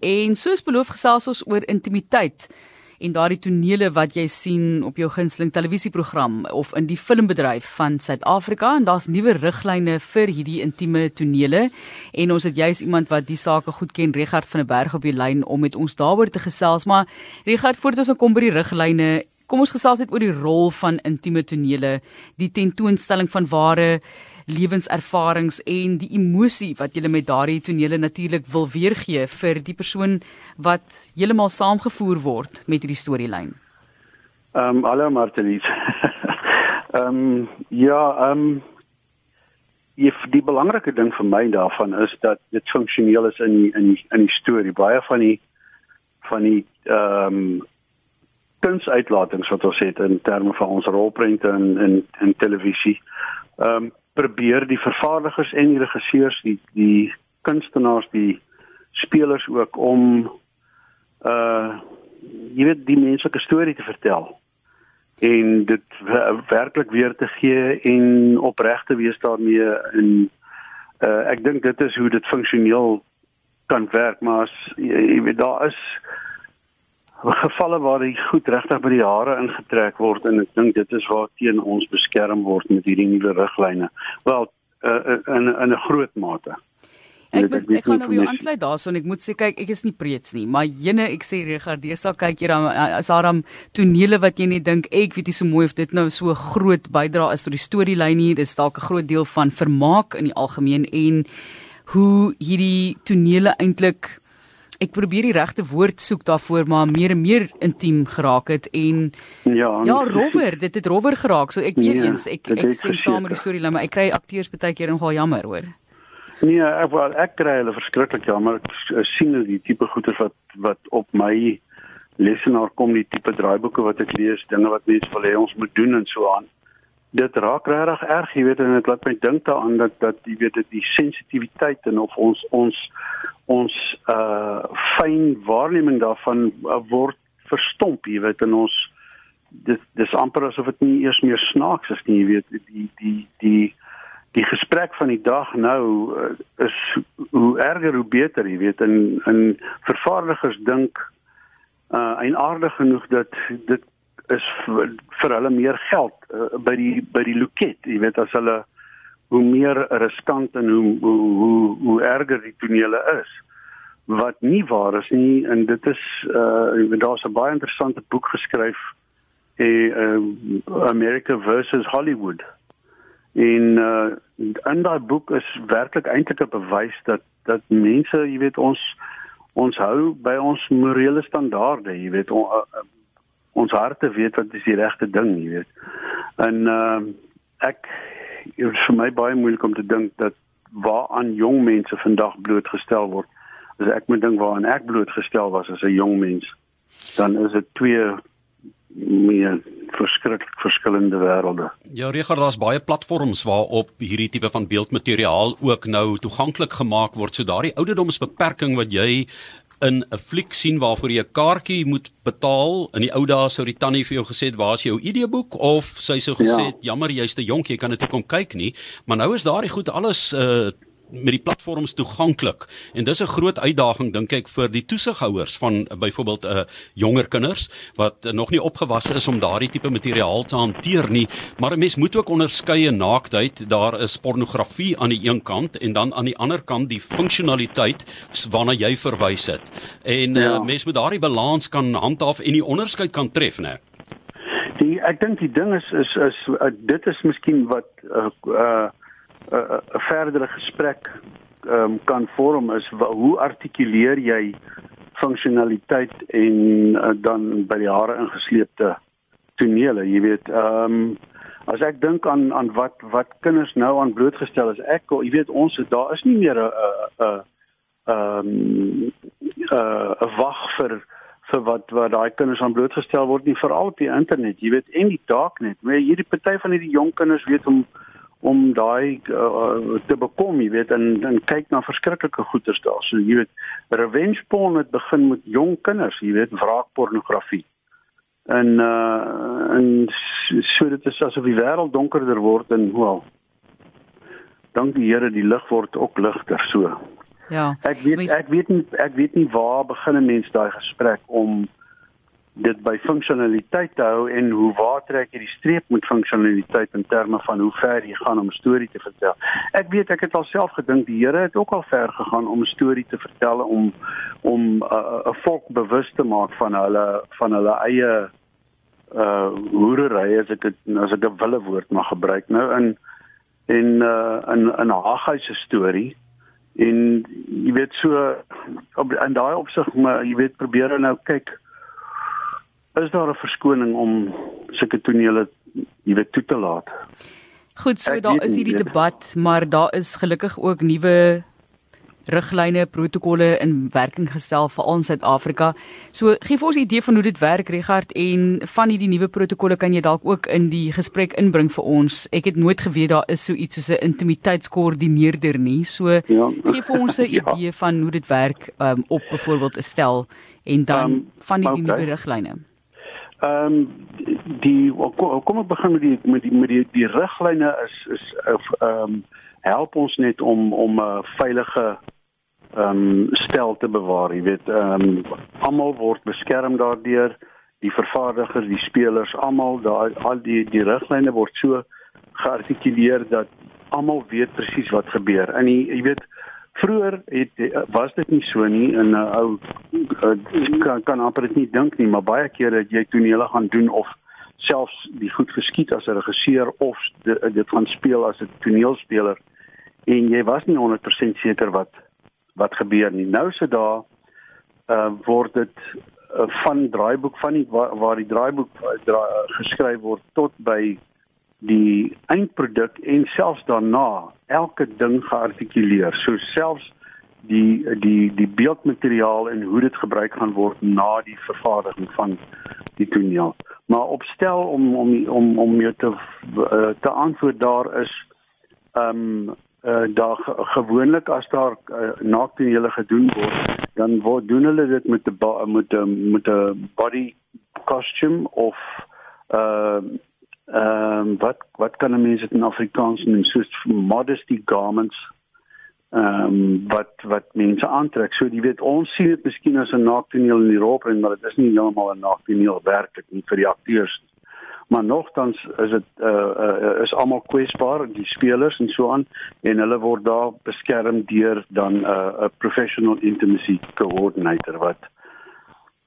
En soos beloof gesels ons oor intimiteit en daardie tonele wat jy sien op jou gunsteling televisieprogram of in die filmbedryf van Suid-Afrika. En daar's nuwe riglyne vir hierdie intieme tonele. En ons het juis iemand wat die sake goed ken Regard van der Berg op die lyn om met ons daaroor te gesels. Maar Regard voordat ons kom by die riglyne kom ons gesels net oor die rol van intieme tonele die tentoonstelling van ware lewenservarings en die emosie wat jy met daardie tonele natuurlik wil weergee vir die persoon wat heeltemal saamgevoer word met hierdie storielyn. Ehm um, hallo Martelies. Ehm um, ja, ehm um, if die belangrike ding vir my daarvan is dat dit funksioneel is in die, in die, in die storie. Baie van die van die ehm um, kunsuitlatings wat ons het in terme van ons rolprente in in in televisie. Ehm um, probeer die vervaardigers en die regisseurs die die kunstenaars die spelers ook om uh jy weet die menslike storie te vertel en dit werklik weer te gee en opreg te wees daarmee en uh ek dink dit is hoe dit funksioneel kan werk maar as jy weet daar is gevalle waar die goed regtig by die hare ingetrek word en ek dink dit is waar teen ons beskerm word met hierdie nuwe riglyne. Wel uh, in in 'n groot mate. Ek moet, ek gaan nou weer aansluit daarson ek moet sê kyk ek is nie preets nie maar jene ek sê regardeer sal kyk jy dan as daar dan tonele wat jy net dink ek weet nie so mooi of dit nou so groot bydra is tot die storielyn hier dis dalk 'n groot deel van vermaak in die algemeen en hoe hierdie tonele eintlik ek probeer die regte woord soek daarvoor maar meer en meer intiem geraak het en ja ja rower dit het rower geraak. So ek weet nee, eens ek ek sê saam met die storie maar ek kry akteurs baie keer nogal jammer hoor. Nee ek wel ek kry hulle verskriklik jammer. Ek sien die tipe goeie wat wat op my lesenaar kom die tipe draaiboeke wat ek lees dinge wat mense wil hê ons moet doen en so aan. Dit raak regtig erg, jy weet en dit laat my dink daaraan dat dat jy weet dit die sensitiwiteit en of ons ons ons uh fyn waarneming daarvan uh, word verstomp, jy weet en ons dit dis amper asof dit nie eers meer snaaks is nie, jy weet die die die die gesprek van die dag nou uh, is hoe erger hoe beter, jy weet en en vervaardigers dink uh eienaardig genoeg dat dit is vir, vir hulle meer geld uh, by die by die loket. Jy weet as hulle hoe meer riskant en hoe hoe hoe, hoe erger die tonele is wat nie waar is nie en dit is uh daar's 'n baie interessante boek geskryf eh uh, America versus Hollywood. En uh in daai boek is werklik eintlik 'n bewys dat dat mense, jy weet ons ons hou by ons morele standaarde, jy weet on, uh, ons harte weet wat is die regte ding, jy weet. En uh, ek dit is vir my baie moeilik om te dink dat waaraan jong mense vandag blootgestel word. As ek moet dink waaraan ek blootgestel was as 'n jong mens, dan is dit twee meer verskriklik verskillende wêrelde. Ja, Richard, daar's baie platforms waarop hierdie tipe van beeldmateriaal ook nou toeganklik gemaak word. So daardie ouderdomsbeperking wat jy in 'n fliek sien waarvoor jy 'n kaartjie moet betaal. In die ou dae sou die tannie vir jou gesê het, "Waar is jou ID-boek?" of sy sou gesê het, ja. "Jammer, jy's te jonk, jy kan dit nie kom kyk nie." Maar nou is daardie goed alles uh met die platforms toeganklik. En dis 'n groot uitdaging dink ek vir die toesighouers van uh, byvoorbeeld 'n uh, jonger kinders wat uh, nog nie opgewasse is om daardie tipe materiaal te hanteer nie. Maar 'n mens moet ook onderskeie naaktheid daar is pornografie aan die een kant en dan aan die ander kant die funksionaliteit waarna jy verwys het. En uh, ja. uh, mens moet daardie balans kan handhaaf en die onderskeid kan tref nê die ek dink die ding is is is uh, dit is miskien wat uh, uh 'n uh, verdere gesprek um, kan vorm is hoe artikuleer jy funksionaliteit en uh, dan by die hare ingesleepte tonele? Jy weet ehm um, as ek dink aan aan wat wat kinders nou aan blootgestel is ek jy weet ons daar is nie meer 'n 'n ehm 'n 'n wag vir vir wat wat daai kinders aan blootgestel word nie veral op die internet jy weet en die darknet. Maar hierdie party van hierdie jong kinders weet om om daai uh, te bekom, jy weet, en en kyk na verskriklike goeters daar. So jy weet, revenge porn het begin met jong kinders, jy weet, wraakpornografie. En uh en so dit is asof die wêreld donkerder word en wel. Dank die Here, die lig word ook ligter so. Ja. Ek weet ek weet nie ek weet nie waar begin 'n mens daai gesprek om dit by funksionaliteit te hou en hoe waar trek jy die streep met funksionaliteit in terme van hoe ver jy gaan om 'n storie te vertel. Ek weet ek het alself gedink die Here het ook al ver gegaan om 'n storie te vertel om om 'n uh, 'n volk bewus te maak van hulle van hulle eie uh hoerery as ek dit as ek 'n wille woord mag gebruik nou in en uh in 'n Haggai se storie en jy weet so op in daai opsig maar jy weet probeer nou kyk is daar 'n verskoning om sulke tonele jy weet toe te laat. Goed, so daar is hierdie debat, maar daar is gelukkig ook nuwe riglyne, protokolle in werking gestel vir al Suid-Afrika. So gee vir ons 'n idee van hoe dit werk, Regard, en van hierdie nuwe protokolle kan jy dalk ook in die gesprek inbring vir ons. Ek het nooit geweet daar is so iets soos 'n intimiteitskoördineerder nie. So ja. gee vir ons 'n ja. idee ja. van hoe dit werk um, op byvoorbeeld 'n stel en dan um, van die okay. nuwe riglyne. Ehm um, die kom ek begin met die met die met die, die riglyne is is ehm um, help ons net om om 'n uh, veilige ehm um, stel te bewaar, jy weet, ehm um, almal word beskerm daardeur, die vervaardigers, die spelers, almal daai al die die riglyne word so geartikuleer dat almal weet presies wat gebeur. En jy, jy weet Vroeger het was dit nie so nie in 'n uh, ou uh, kan kan amper dit nie dink nie, maar baie kere het jy tonele gaan doen of selfs die goed geskied as 'n regisseur of dit, dit gaan speel as 'n toneelspeler en jy was nie 100% seker wat wat gebeur nie. Nou se daar uh, word dit uh, van draaiboek van die waar, waar die draaiboek uh, dra, geskryf word tot by die eindproduk en selfs daarna elke ding geartikuleer. So selfs die die die beeldmateriaal en hoe dit gebruik gaan word na die vervaardiging van die toneel. Maar opstel om om om om jou te uh, te antwoord daar is ehm um, uh, daar gewoonlik as daar uh, naaktonele gedoen word, dan word doen hulle dit met 'n met 'n met 'n body costume of ehm uh, ehm um, wat wat kan 'n mens dit in Afrikaans noem soos modesty garments ehm um, wat wat mense aantrek. So jy weet ons sien dit miskien as 'n naaktoneel in Europa en maar dit is nie heeltemal 'n naaktoneel werklik nie vir die akteurs. Maar nogtans is dit uh, uh is almal kwesbaar die spelers en so aan en hulle word daar beskerm deur dan 'n uh, 'n professional intimacy coordinator wat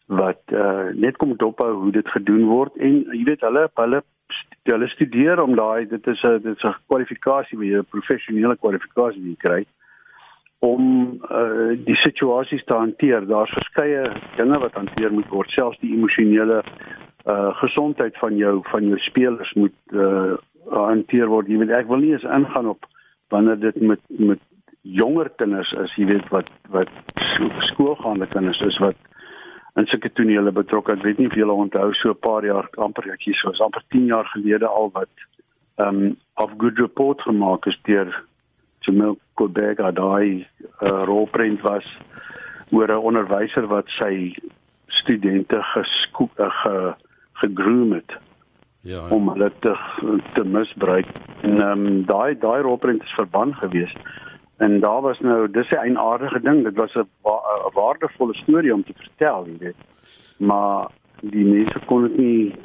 wat uh net kom dophou hoe dit gedoen word en jy weet hulle hulle hulle studeer om daai dit is 'n dit is 'n kwalifikasie wie 'n professionele kwalifikasie kry om uh, die situasies te hanteer. Daar's verskeie dinge wat hanteer moet word, selfs die emosionele uh gesondheid van jou van jou spelers moet uh hanteer word. Jy weet ek wil nie eens ingaan op wanneer dit met met jonger kinders is, jy weet wat wat skoolgaande kinders is wat in sulke tonele betrokke. Ek weet nie of julle onthou so 'n paar jaar amper ek hier so is amper 10 jaar gelede al wat ehm um, of good report gemaak is deur Jamil Kodega daai uh, rolprent was oor 'n onderwyser wat sy studente geskoek uh, ge gegroom het. Ja, ja. om hulle te te misbruik. En ehm um, daai daai rolprent is verban geweest. En daar was nou dis 'n eienaardige ding, dit was 'n wa waardevolle storie om te vertel, jy weet. Maar die mense kon dit nie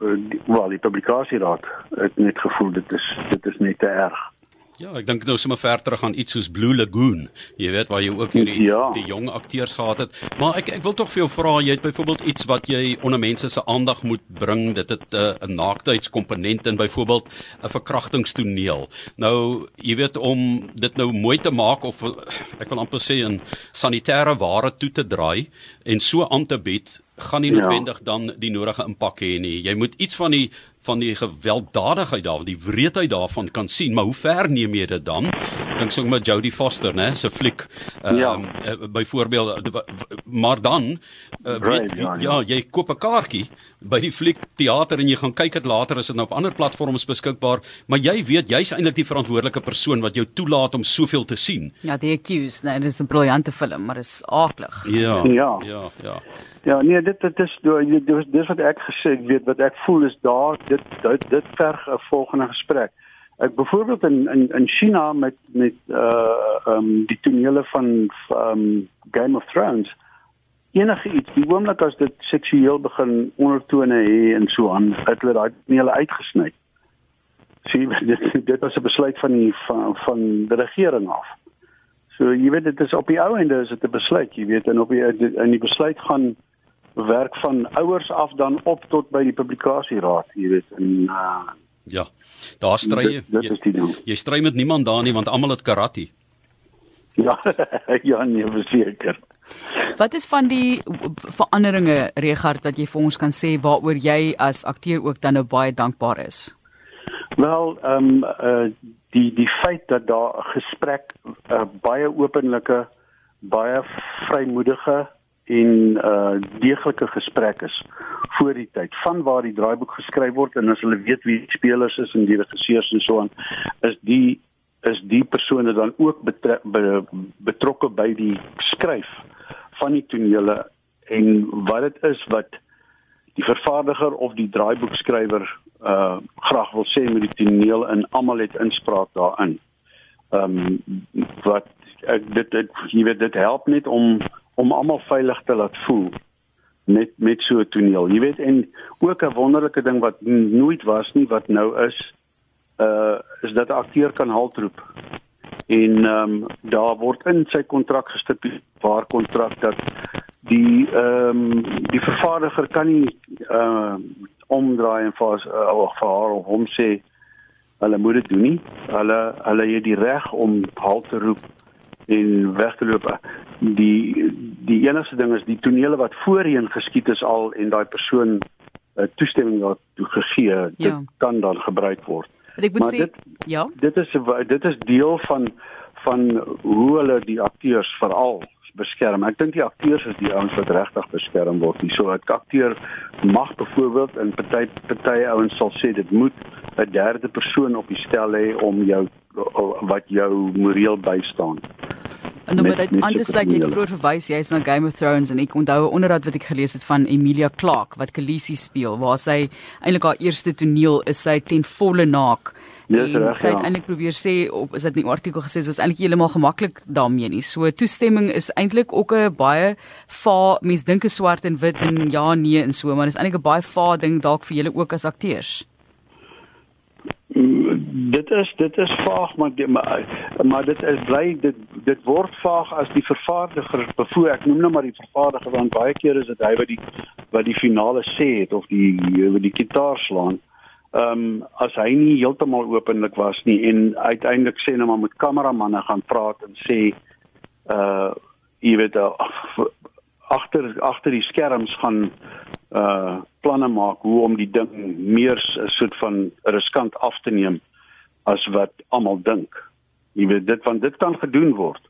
eh, wel die publikasie raak. Het net gevoel dit is dit is net te erg. Ja, ek dink nou sommer ver terug aan iets soos Blue Lagoon. Jy weet waar jy ook hierdie ja. die jong akteurs gehad het. Maar ek ek wil tog vir jou vra, jy het byvoorbeeld iets wat jy onder mense se aandag moet bring. Dit het eh, 'n uh, naaktheidskomponent in byvoorbeeld 'n verkrachtingstoneel. Nou, jy weet om dit nou mooi te maak of ek wil amper sê 'n sanitêre ware toe te draai en so aan te bied gaan nie ja. noodwendig ja. dan die nodige impak hê nie. Jy moet iets van die van die gewelddadigheid daar, die wreedheid daarvan kan sien, maar hoe ver neem jy dit dan? Dink so met Jodie Foster, né, se fliek. Ehm ja. uh, byvoorbeeld maar dan uh, weet, right, ja, ja, jy koop 'n kaartjie by die fliek teater en jy gaan kyk dit later as dit nou op ander platforms beskikbaar, maar jy weet jy's eintlik die verantwoordelike persoon wat jou toelaat om soveel te sien. Ja, die accused, nee, dit is 'n briljante film, maar is aaklig. Ja. Ja. Ja, ja. Ja, nee, dit dit is dis dis wat ek gesê, weet wat ek voel is daar dit dit, dit verg 'n volgende gesprek. Ek byvoorbeeld in in in China met met uh um die tonele van um Game of Thrones enige iets die oomblik as dit seksueel begin ondertone hê en so aan het hulle daai tonele uitgesny. Sien dit dit was 'n besluit van die van van die regering af. So jy weet dit is op die ou einde is dit 'n besluit, jy weet en op die in die besluit gaan werk van ouers af dan op tot by die publikasieraad, jy weet en uh Ja. Daar stry jy. Jy, jy stry met niemand daar nie want almal het karate. Ja, ja nee, verseker. Wat is van die veranderinge Regard wat jy vir ons kan sê waaroor jy as akteur ook dan nou baie dankbaar is? Wel, ehm um, uh die die feit dat daar 'n gesprek uh, baie openlike, baie vrymoedige en uh deeglike gesprek is voor die tyd van waar die draaiboek geskryf word en as hulle weet wie die spelers is en die regisseurs en so aan is die is die persone dan ook betre, be, betrokke by die skryf van die tonele en wat dit is wat die vervaardiger of die draaiboekskrywer uh graag wil sê met die toneel en almal het inspraak daarin. Ehm um, wat ek dit dit jy weet dit help net om om almal veilig te laat voel met met so 'n toneel. Jy weet en ook 'n wonderlike ding wat nooit was nie wat nou is uh is dat 'n akteur kan haltroep. En ehm um, daar word in sy kontrak gestipuleer waar kontrak dat die ehm um, die vervaardiger kan nie uh omdraai en vir uh, vir haar of hom sê hulle moet dit doen nie. Hulle hulle het die reg om halt te roep en weg te loop. Die die enigste ding is die tonele wat voorheen geskied is al en daai persoon 'n uh, toestemming daartoe gegee, ja. dit kan dan gebruik word. Ek moet sê ja. Dit is dit is deel van van hoe hulle die akteurs veral beskerm. Ek dink die akteurs is die ouens wat regtig beskerm word. Hier so 'n akteur mag byvoorbeeld in party party ouens sal sê dit moet 'n derde persoon op die stel hê om jou wat jou moreel bystaan. En dan met anders like ek vroeër verwys jy is na Game of Thrones en ek onthou 'n onderhoud wat ek gelees het van Emilia Clarke wat Khaleesi speel waar sy eintlik haar eerste toneel is sy ten volle naak. Dis reg. Sy het ja. eintlik probeer sê op is dit nie artikel gesê was eintlik heeltemal gemaklik daarmee nie. So toestemming is eintlik ook 'n baie va mens dink is swart en wit en ja nee en so, maar dis eintlik 'n baie va ding dalk vir julle ook as akteurs. Dit is dit is vaag maar die, maar, maar dit is bly dit dit word vaag as die vervaardiger bevoer ek noem nou maar die vervaardiger want baie keer is dit hy wat die wat die finale sê het of die wat die gitaar slaan ehm um, as hy nie heeltemal openlik was nie en uiteindelik sê nou maar met kameramanne gaan praat en sê uh jy weet uh, agter agter die skerms gaan uh planne maak hoe om die ding meer 'n soort van riskant af te neem as wat almal dink. Jy weet dit want dit kan gedoen word.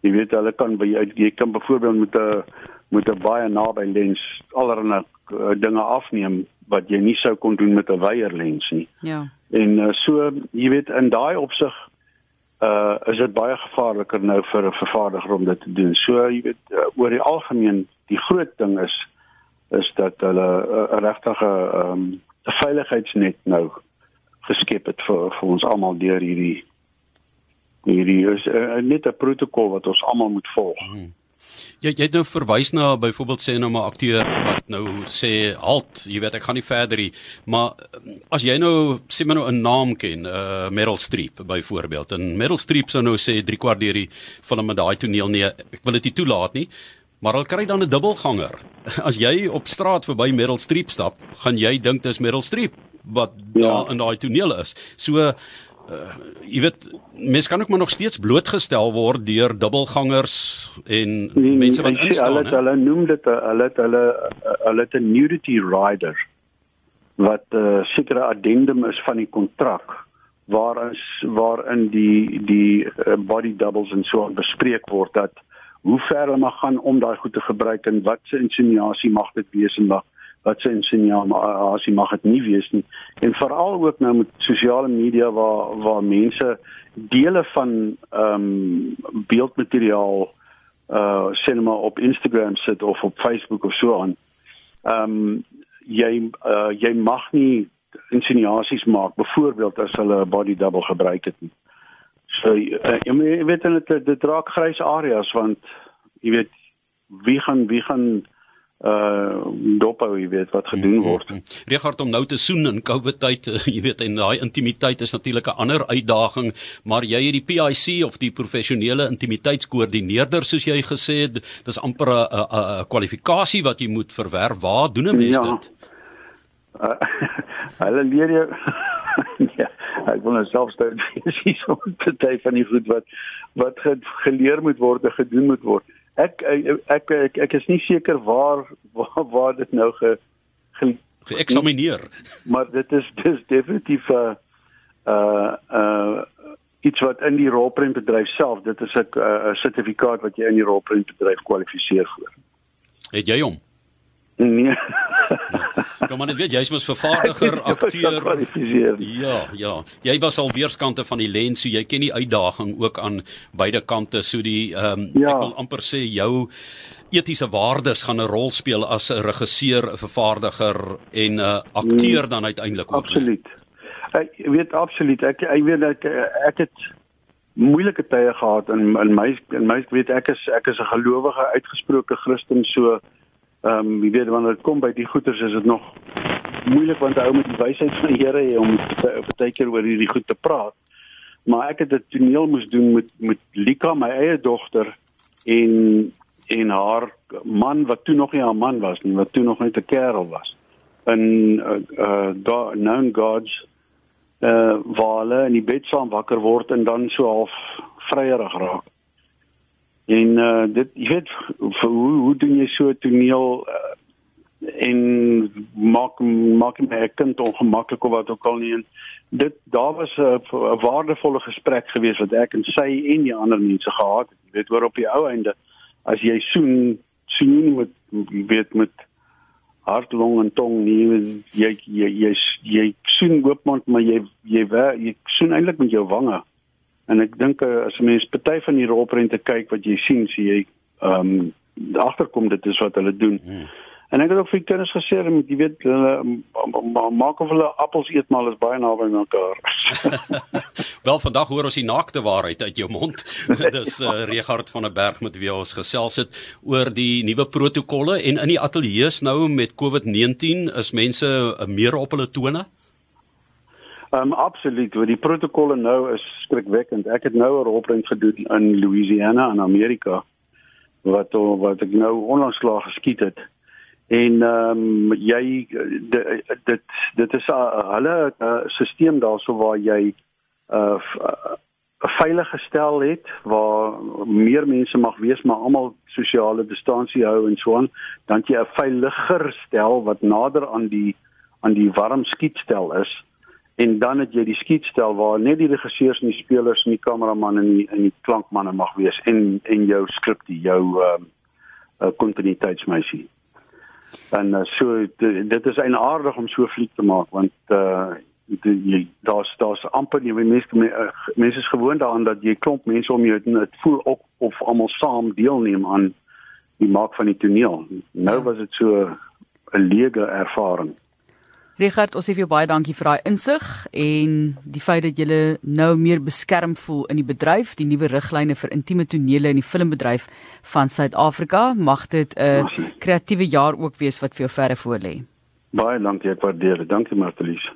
Jy weet hulle kan by jy kan byvoorbeeld met 'n met 'n baie naby lens allerlei uh, dinge afneem wat jy nie sou kon doen met 'n weierlens nie. Ja. En uh, so, jy weet, in daai opsig uh is dit baie gevaarliker nou vir 'n vervaardiger om dit te doen. So, jy weet, uh, oor die algemeen, die groot ding is is dat hulle 'n uh, regtige ehm um, veiligheidsnet nou geskep het vir vir ons almal deur hierdie hierdie is uh, net 'n protokol wat ons almal moet volg. Hmm. Jy jy het nou verwys na byvoorbeeld sê nou maar akteur wat nou sê halt, jy weet ek gaan nie verder nie, maar eh, as jy nou sê maar nou 'n naam ken, uh Meryl Streep byvoorbeeld. En Meryl Streep sou nou sê 3 kwart deur die film met daai toneel nee, ek wil dit nie toelaat nie. Maar hulle kry dan 'n dubbelganger. As jy op straat verby Meryl Streep stap, gaan jy dink dis Meryl Streep wat ja. daar in daai toneel is. So uh, jy weet mense kan ook maar nog steeds blootgestel word deur dubbelgangers en nee, mense wat instaan. Hulle hulle noem dit hulle hulle hulle het 'n nudity rider wat 'n uh, sekere addendum is van die kontrak waar is waarin die die uh, body doubles en so bespreek word dat hoe ver hulle mag gaan om daai goed te gebruik en wat se insinuasie mag dit wees en wat wat se signaal maar as jy mag dit nie wees nie en veral ook nou met sosiale media waar waar mense dele van ehm um, beeldmateriaal uh sinema op Instagram sit of op Facebook of so aan. Ehm um, jy uh, jy mag nie insinuasies maak, byvoorbeeld as hulle 'n body double gebruik het nie. So uh, jy weet dit dit raak grys areas want jy weet wie gaan wie gaan uh dophou jy weet wat gedoen mhm. word. Regard om nou te soen in COVID tyd, jy weet en daai intimiteit is natuurlik 'n ander uitdaging, maar jy het die PIC of die professionele intimiteitskoördineerder soos jy gesê het, dis amper 'n kwalifikasie wat jy moet verwerf. Waar doen 'n mens ja. dit? Uh, hulle leer jou ja, ek wil nou self sê dis so 'n party van die goed wat wat geleer moet word en gedoen moet word ek ek ek ek is nie seker waar waar, waar dit nou ge, ge geëksamineer. Maar dit is dis definitief 'n uh uh iets wat in die rolprentbedryf self, dit is 'n 'n sertifikaat wat jy in die rolprentbedryf kwalifiseer vir. Het jy hom? Nee. Kom maar net weet jy's mos vervaardiger, akteur. Ja, ja. Jy was al weerskante van die lens, so jy ken die uitdaging ook aan beide kante. So die ehm um, ja. ek wil amper sê jou etiese waardes gaan 'n rol speel as 'n regisseur, 'n vervaardiger en 'n akteur dan uiteindelik ook. Absoluut. Ek weet absoluut. Ek ek weet ek ek het moeilike tye gehad in in my in my weet ek is ek is 'n gelowige uitgesproke Christen so Ehm um, wie weet wanneer dit kom by die goeters is dit nog moeilik want hou met die wysheid van die Here om baie keer oor hierdie goed te praat. Maar ek het 'n toneel moes doen met met Lika, my eie dogter en en haar man wat toe nog nie haar man was nie, wat toe nog net 'n kerel was. In uh, uh God, known gods uh waar hulle in die bed saam wakker word en dan so half vryerig raak. En uh dit jy weet hoe hoe doen jy so 'n toneel uh, en maak maak my kind ongemaklik of wat ook al nie en dit daar was 'n waardevolle gesprek geweest wat ek en sy en die ander mense gehad het. Jy weet hoor op die ou einde as jy soen soen nie met jy weet met hart long en tong nie jy jy jy, jy soen oopmond maar jy jy jy soen eintlik met jou wange En ek dink uh, as 'n mens party van die rolprente kyk wat jy sien, sien jy ehm um, agterkom dit is wat hulle doen. Hmm. En ek het ook vir kinders gesê, jy weet, hulle maak of hulle appels eet maar is baie naby mekaar. Wel vandag hoor ons die naakte waarheid uit jou mond. Dis uh, Regard van der Berg met wie ons gesels het oor die nuwe protokolle en in die ateljee nou met COVID-19 is mense uh, meer op hulle tone. Ehm um, absoluut, want die protokolle nou is skrikwekkend. Ek het nou 'n rolprent gedoen in Louisiana in Amerika wat wat ek nou onlangs klaar geskiet het. En ehm um, jy dit dit is 'n hulle stelsel daarso waar jy 'n uh, 'n veilige stel het waar meer mense mag wees maar almal sosiale distansie hou en so aan, dan jy 'n veiliger stel wat nader aan die aan die warm skietstel is en dan het jy die skietstel waar net die regisseurs en die spelers en die kameraman en die en die klankmanne mag wees en en jou skrip die jou ehm uh, kontinuïteitsmeisie. En uh, so dit is eienaardig om so fliek te maak want uh jy daar's daar's amper die mense mense is gewoond daaraan dat jy klomp mense om jou dit voel ook of almal saam deelneem aan die maak van die toneel. Nou ja. was dit so 'n leege ervaring. Richard, ons sê vir jou baie dankie vir daai insig en die feit dat jy nou meer beskerm voel in die bedryf, die nuwe riglyne vir intieme tonele in die filmbedryf van Suid-Afrika. Mag dit 'n kreatiewe jaar ook wees wat vir jou verre voorlê. Baie dankie, ek waardeer dit. Dankie Martelies.